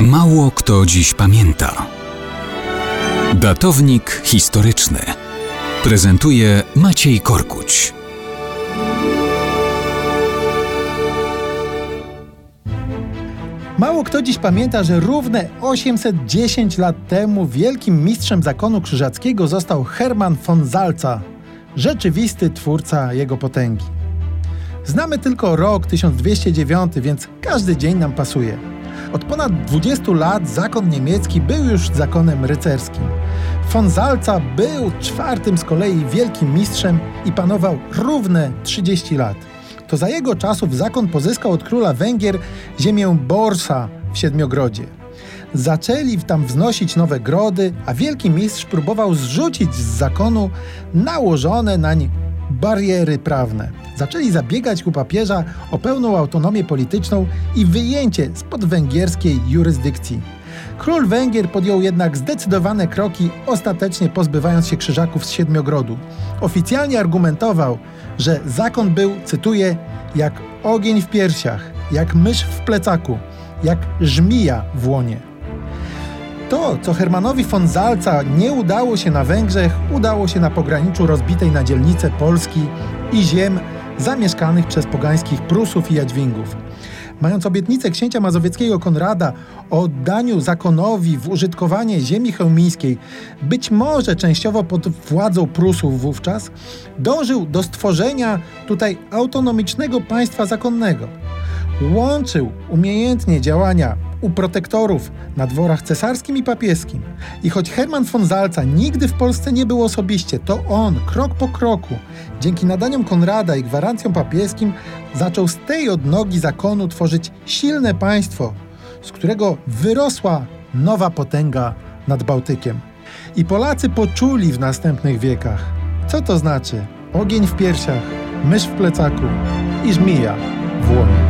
Mało kto dziś pamięta. Datownik historyczny prezentuje Maciej Korkuć. Mało kto dziś pamięta, że równe 810 lat temu wielkim mistrzem zakonu krzyżackiego został Hermann von Salza, rzeczywisty twórca jego potęgi. Znamy tylko rok 1209, więc każdy dzień nam pasuje. Od ponad 20 lat zakon niemiecki był już zakonem rycerskim. Von Salza był czwartym z kolei wielkim mistrzem i panował równe 30 lat. To za jego czasów zakon pozyskał od króla Węgier ziemię Borsa w Siedmiogrodzie. Zaczęli tam wznosić nowe grody, a wielki mistrz próbował zrzucić z zakonu nałożone nań bariery prawne. Zaczęli zabiegać u papieża o pełną autonomię polityczną i wyjęcie spod węgierskiej jurysdykcji. Król Węgier podjął jednak zdecydowane kroki, ostatecznie pozbywając się krzyżaków z Siedmiogrodu. Oficjalnie argumentował, że zakon był, cytuję, jak ogień w piersiach, jak mysz w plecaku, jak żmija w łonie. To, co Hermanowi von Salza nie udało się na Węgrzech, udało się na pograniczu rozbitej na dzielnice Polski i ziem zamieszkanych przez pogańskich Prusów i Jadźwingów. Mając obietnicę księcia mazowieckiego Konrada o oddaniu zakonowi w użytkowanie ziemi chełmińskiej, być może częściowo pod władzą Prusów wówczas, dążył do stworzenia tutaj autonomicznego państwa zakonnego. Łączył umiejętnie działania u protektorów na dworach cesarskim i papieskim. I choć Hermann von Salza nigdy w Polsce nie był osobiście, to on krok po kroku, dzięki nadaniom Konrada i gwarancjom papieskim, zaczął z tej odnogi zakonu tworzyć silne państwo, z którego wyrosła nowa potęga nad Bałtykiem. I Polacy poczuli w następnych wiekach, co to znaczy ogień w piersiach, mysz w plecaku i żmija w łonie.